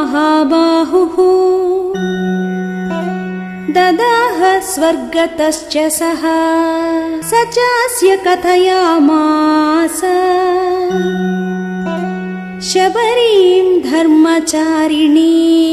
महाबाहुः। ददाह स्वर्गतश्च सः। स चास्य कथयामास। शबरीं धर्मचारिणी।